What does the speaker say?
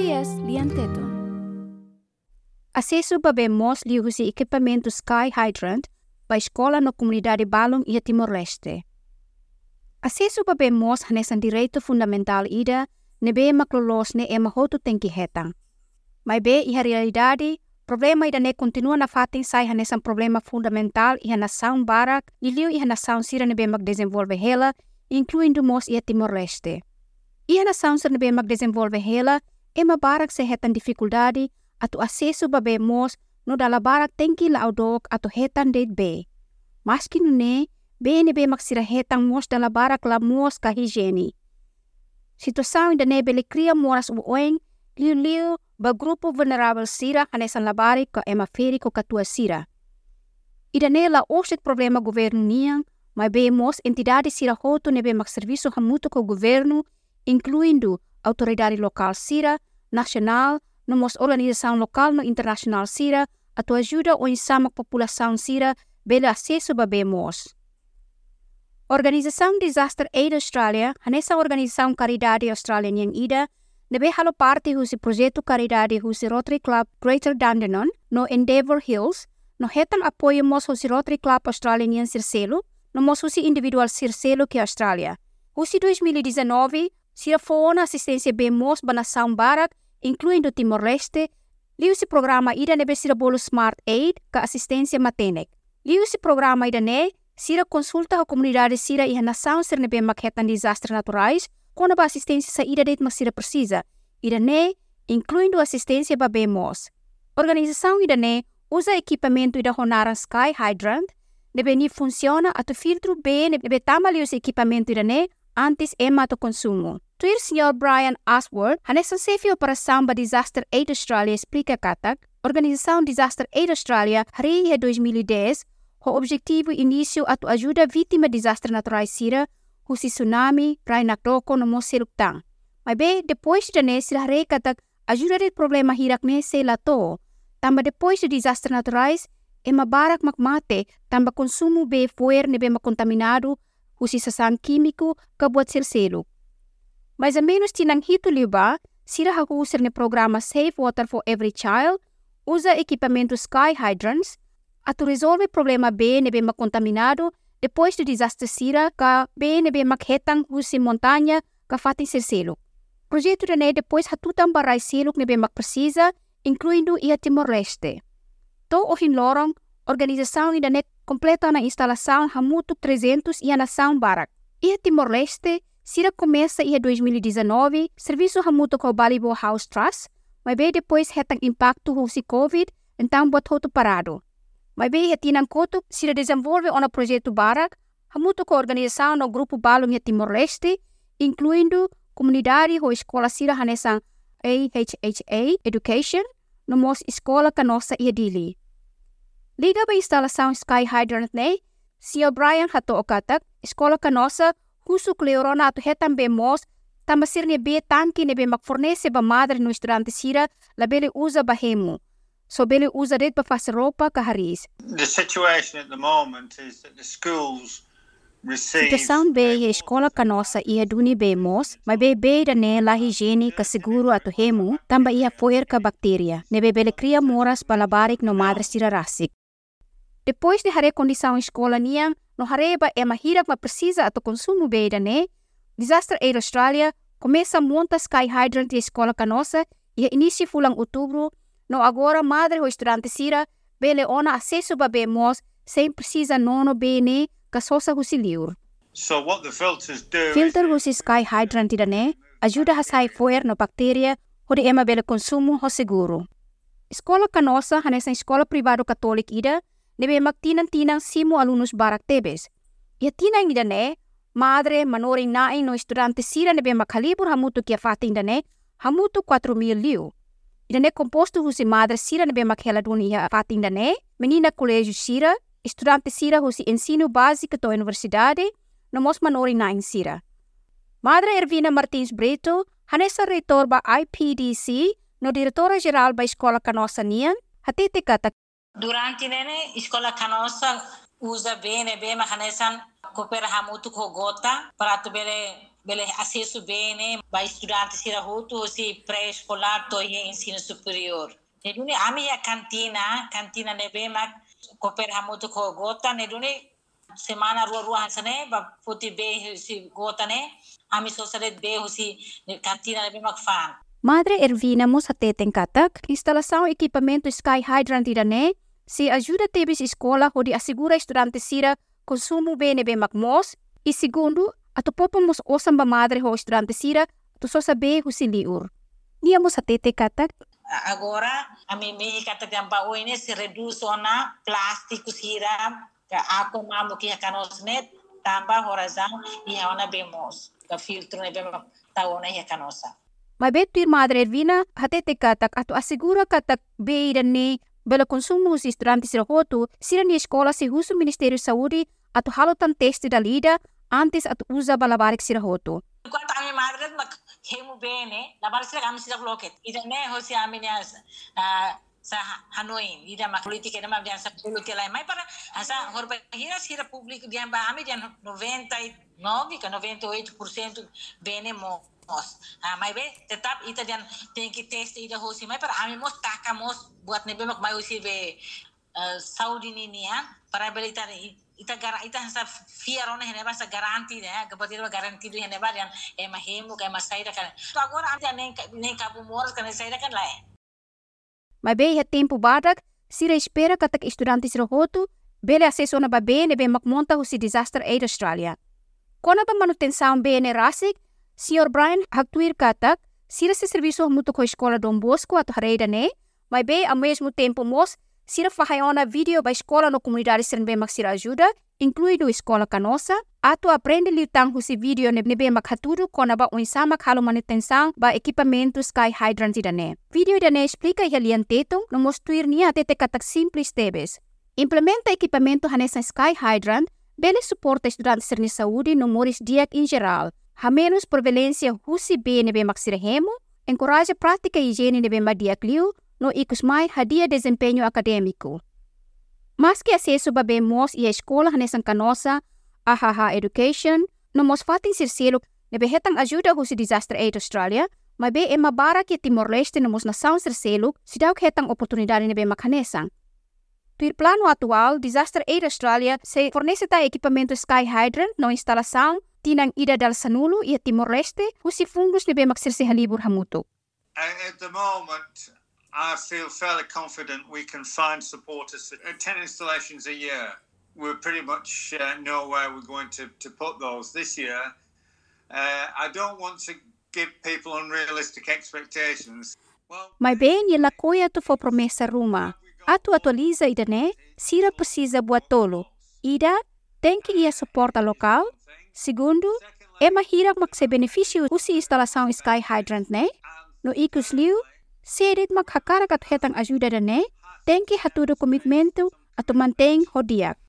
SBS Lianteton. Acesso para mos li usi equipamento Sky Hydrant para escola na comunidade Balong e Timor-Leste. Acesso para mos hanesan direito fundamental ida nebe maklolos ne ema hotu tenki hetang. Mas be iha realidade problema ida ne continua na fatin sai hanesan problema fundamental iha nação barak iliu iha nação sira nebe mag desenvolve hela incluindo mos e Timor-Leste. Iha nação sira nebe mag desenvolve hela ema barak se hetan dificuldade atu acesso babe mos no dala barak tenki la audok atu hetan date be. Maski no ne, be maksira hetang mos dala barak la mos ka higiene. Situação ainda ne bele cria moras uoeng, liu liu ba grupo vulnerável sira hanesan labari ka ema feri ko katua sira. Ida ne la osit problema governo niang, mas be mos entidade sira hoto ne be mak serviço hamuto ko governo, incluindo autoridade local sira, nacional, no mos organização local no internacional sira, atu ajuda o insama população sira bele acesso ba be mos. Organização Disaster Aid Australia, hanessa organização caridade australiana yang ida, nebe halo parte husi projeto caridade husi Rotary Club Greater Dandenong no Endeavour Hills, no hetan apoio mos husi Rotary Club Australian Circelo, no mos husi individual Circelo que Australia. Husi 2019, sira foona assistência bem mos nação barak, incluindo Timor-Leste, liu si programa ida nebe sira Smart Aid ka assistência matenek. Liu si programa ida ne, sira consulta a comunidade sira e a nação ser nebe makhetan desastres naturais, quando a assistência sa ida det sira precisa. Ida ne, incluindo assistência ba BMOS. Organização ida ne, usa equipamento ida honaran Sky Hydrant, nebe ni funciona atu filtro B nebe tamali os equipamento ida ne, antes to consumo. Tuir Sr. Brian Asworth, hanesan sefi operação ba Disaster Aid Australia explica katak, Organização Disaster Aid Australia, hari 2010, o objetivo início atu ajuda vítima de desastres naturais sira, husi tsunami, rai nakdoko no moseluktan. Mas bem, depois de ne sila rei katak ajuda de problema hirak ne se lato. Tamba depois de desastres naturais, e mabarak makmate, tamba consumo be fuer nebe makontaminado, husi sasan químico kabuat silseluk. Mas a menos tinang hito liba, sira hakusir ne programa Safe Water for Every Child, usa equipamento Sky Hydrants, atu resolve problema B nebe makontaminado depois do desastre sira ka B nebe makhetang husi montanha ka fatin selo. Projeto ne depois hatutan barai seluk nebe makprecisa, incluindo ia Timor-Leste. To o hinlorong, organização ainda ne completa na instalação hamutu 300 ia nação barak. Ia Timor-Leste, sira começa ia 2019, serviço hamutu ko Balibo House Trust, mas bem depois hetang impacto husi COVID, então hoto parado. Mas bem tinang koto sira desenvolve ona projeto barak, hamutu ko organização no grupo Balong Timor-Leste, incluindo comunidade ho escola sira hanesang AHHA Education, no mos escola ka nossa ia dili. Liga ba instalação Sky Hydrant ne, Sr. Brian hato okatak, escola ka nossa, husu kleorona atu hetan be mos, tamasir ne be tanki ne be makfornese ba madre no estudante sira, labele usa ba hemu. So bele usa det ba faz roupa ka haris. The situation at the moment is that the schools receive Situação be e escola ka nossa ia duni be mos, mas be be da ne la higiene ka seguro atu hemu, tamba ia foer ka bacteria, ne be bele cria moras balabarik no madre sira rasik. Depois de hare condição escola niang, no hareba é mahirak ma precisa atu consumo be da ne, Disaster Aid Australia começa a monta Sky Hydrant escola ka nossa e início fulang outubro, no agora madre o estudante sira, bele ona acesso ba be mos, sem precisa nono be ne, ka sosa husi liur. So what the filters do Filter husi Sky Hydrant ida ne, ajuda hasai foer no bacteria, hodi ema bele consumo ho seguro. Escola ka nossa hanesa escola privado católico ida, nebe magtinang-tinang simo alunos barak tebes. Ia tinang ida ne, madre manoring naing no estudante sira nebe makalibur hamutu kia fating da ne, hamutu 4 mil liu. Ida ne composto husi madre sira nebe makhela duni ia fating da ne, menina colégio sira, estudante sira husi ensino básico to universidade, no mos manoring naing sira. Madre Ervina Martins Brito, hanesa reitor ba IPDC, no diretora geral ba escola canossa nian, hatete kata Durante nene escola canossa usa bene bem makanesan coopera hamutu ko gota para tu bele bele acesso bene ba estudante sira hutu si pré-escolar to ensino superior. Neduni ami ya kantina, kantina nebe mak coopera hamutu ko gota neduni semana rua-rua hansane ba puti be si gota ne ami sosaret be husi kantina nebe mak fan. Madre Ervina Musateten Katak, instalação equipamento Sky Hydrant irane, se ajuda tebis escola onde assegura estudante sira consumo bene bem macmos, e segundo, ato popamos osam ba madre ho estudante sira, tu só saber o siliur. Nia Musatete Katak, Agora, a mim me kata tempa oine se reduz ona plástico sira, ako mamu ki hakanos net, tamba horazão e ona bemos, ka filtro ne bem ta ona hakanosa. May betuir madre Ervina, hatete katak ato assegura katak beira ni bela consumo si estudante sira hotu, sira ni escola si husu Ministério de Saúde ato halotan teste da lida antes ato usa balabarik sira hotu. Enquanto a minha madre hemu bene, na bala sila kami sila bloket. Ida ne ho si amin ya sa Hanoi, ida mak politika ida mak diyan sa politika lain. May para asa horba hira sira publiko diyan ba amin diyan 99 ka 98% bene mo mos. Ah, may be tetap ita diyan tem que teste ida ho si may para amin mos taka mos buat nebe mak may usi be Saudi ni niya para belita ita gara ita sa fiaro ne hene sa garanti ne kapatid ba garanti do hene ba yan e mahimo kay masaida kan so agora ante ne ne kabu moras kan saida kan lai May be ha tempo badak, sira espera katak estudante sira hotu, bele acesso na ba bene be makmonta husi Disaster Aid Australia. Kona ba manutenção bene rasik, Sr. Brian haktuir katak, sira se serviço muto ko escola Dom Bosco ato hareida ne, may be ao mesmo tempo mos, sira fahayona video ba escola no comunidade sirin be mak sira ajuda, incluído escola canosa, ato aprende liutang husi video ne be mak haturu kona ba unsama kalo manutenção ba equipamento sky hydrant idane. Video idane explica halian tetong no mostuir niya tete katak simples tebes. Implementa equipamento hanesa sky hydrant, bele suporta estudantes ni saúde no moris diak em geral. Ha menos prevalência bene be maksirehemo, encoraja prática higiene nebe madiak liu, no ikus mai hadia desempenho acadêmico. Mas que acesso babe mos e a escola hanesan canosa, AHA Education, no mos fatin sir selo nebe hetang ajuda husi Disaster Aid Australia, mas be e mabara que Timor-Leste no mos nação sir selo, si daw hetang oportunidade nebe makanesang. Tuir plano atual, Disaster Aid Australia se fornece equipamento Sky Hydrant no instalação tinang ida dal Sanulo e Timor-Leste, husi fundos nebe maksir se halibur hamuto. At the moment, I feel fairly confident we can find supporters for uh, 10 installations a year. We pretty much uh, know where we're going to, to put those this year. Uh, I don't want to give people unrealistic expectations. Well, Mai bem e la coia tu for promessa Ruma. Atu atualiza ida ne, sira precisa buat tolo. Ida, tem que ia suporta local. Segundo, é mahirap makse benefício usi instalação Sky Hydrant ne. No ikus liu, serit maghakarakat hetang ajuda da ne, tem que haturo komitmento ato manteng hodiak.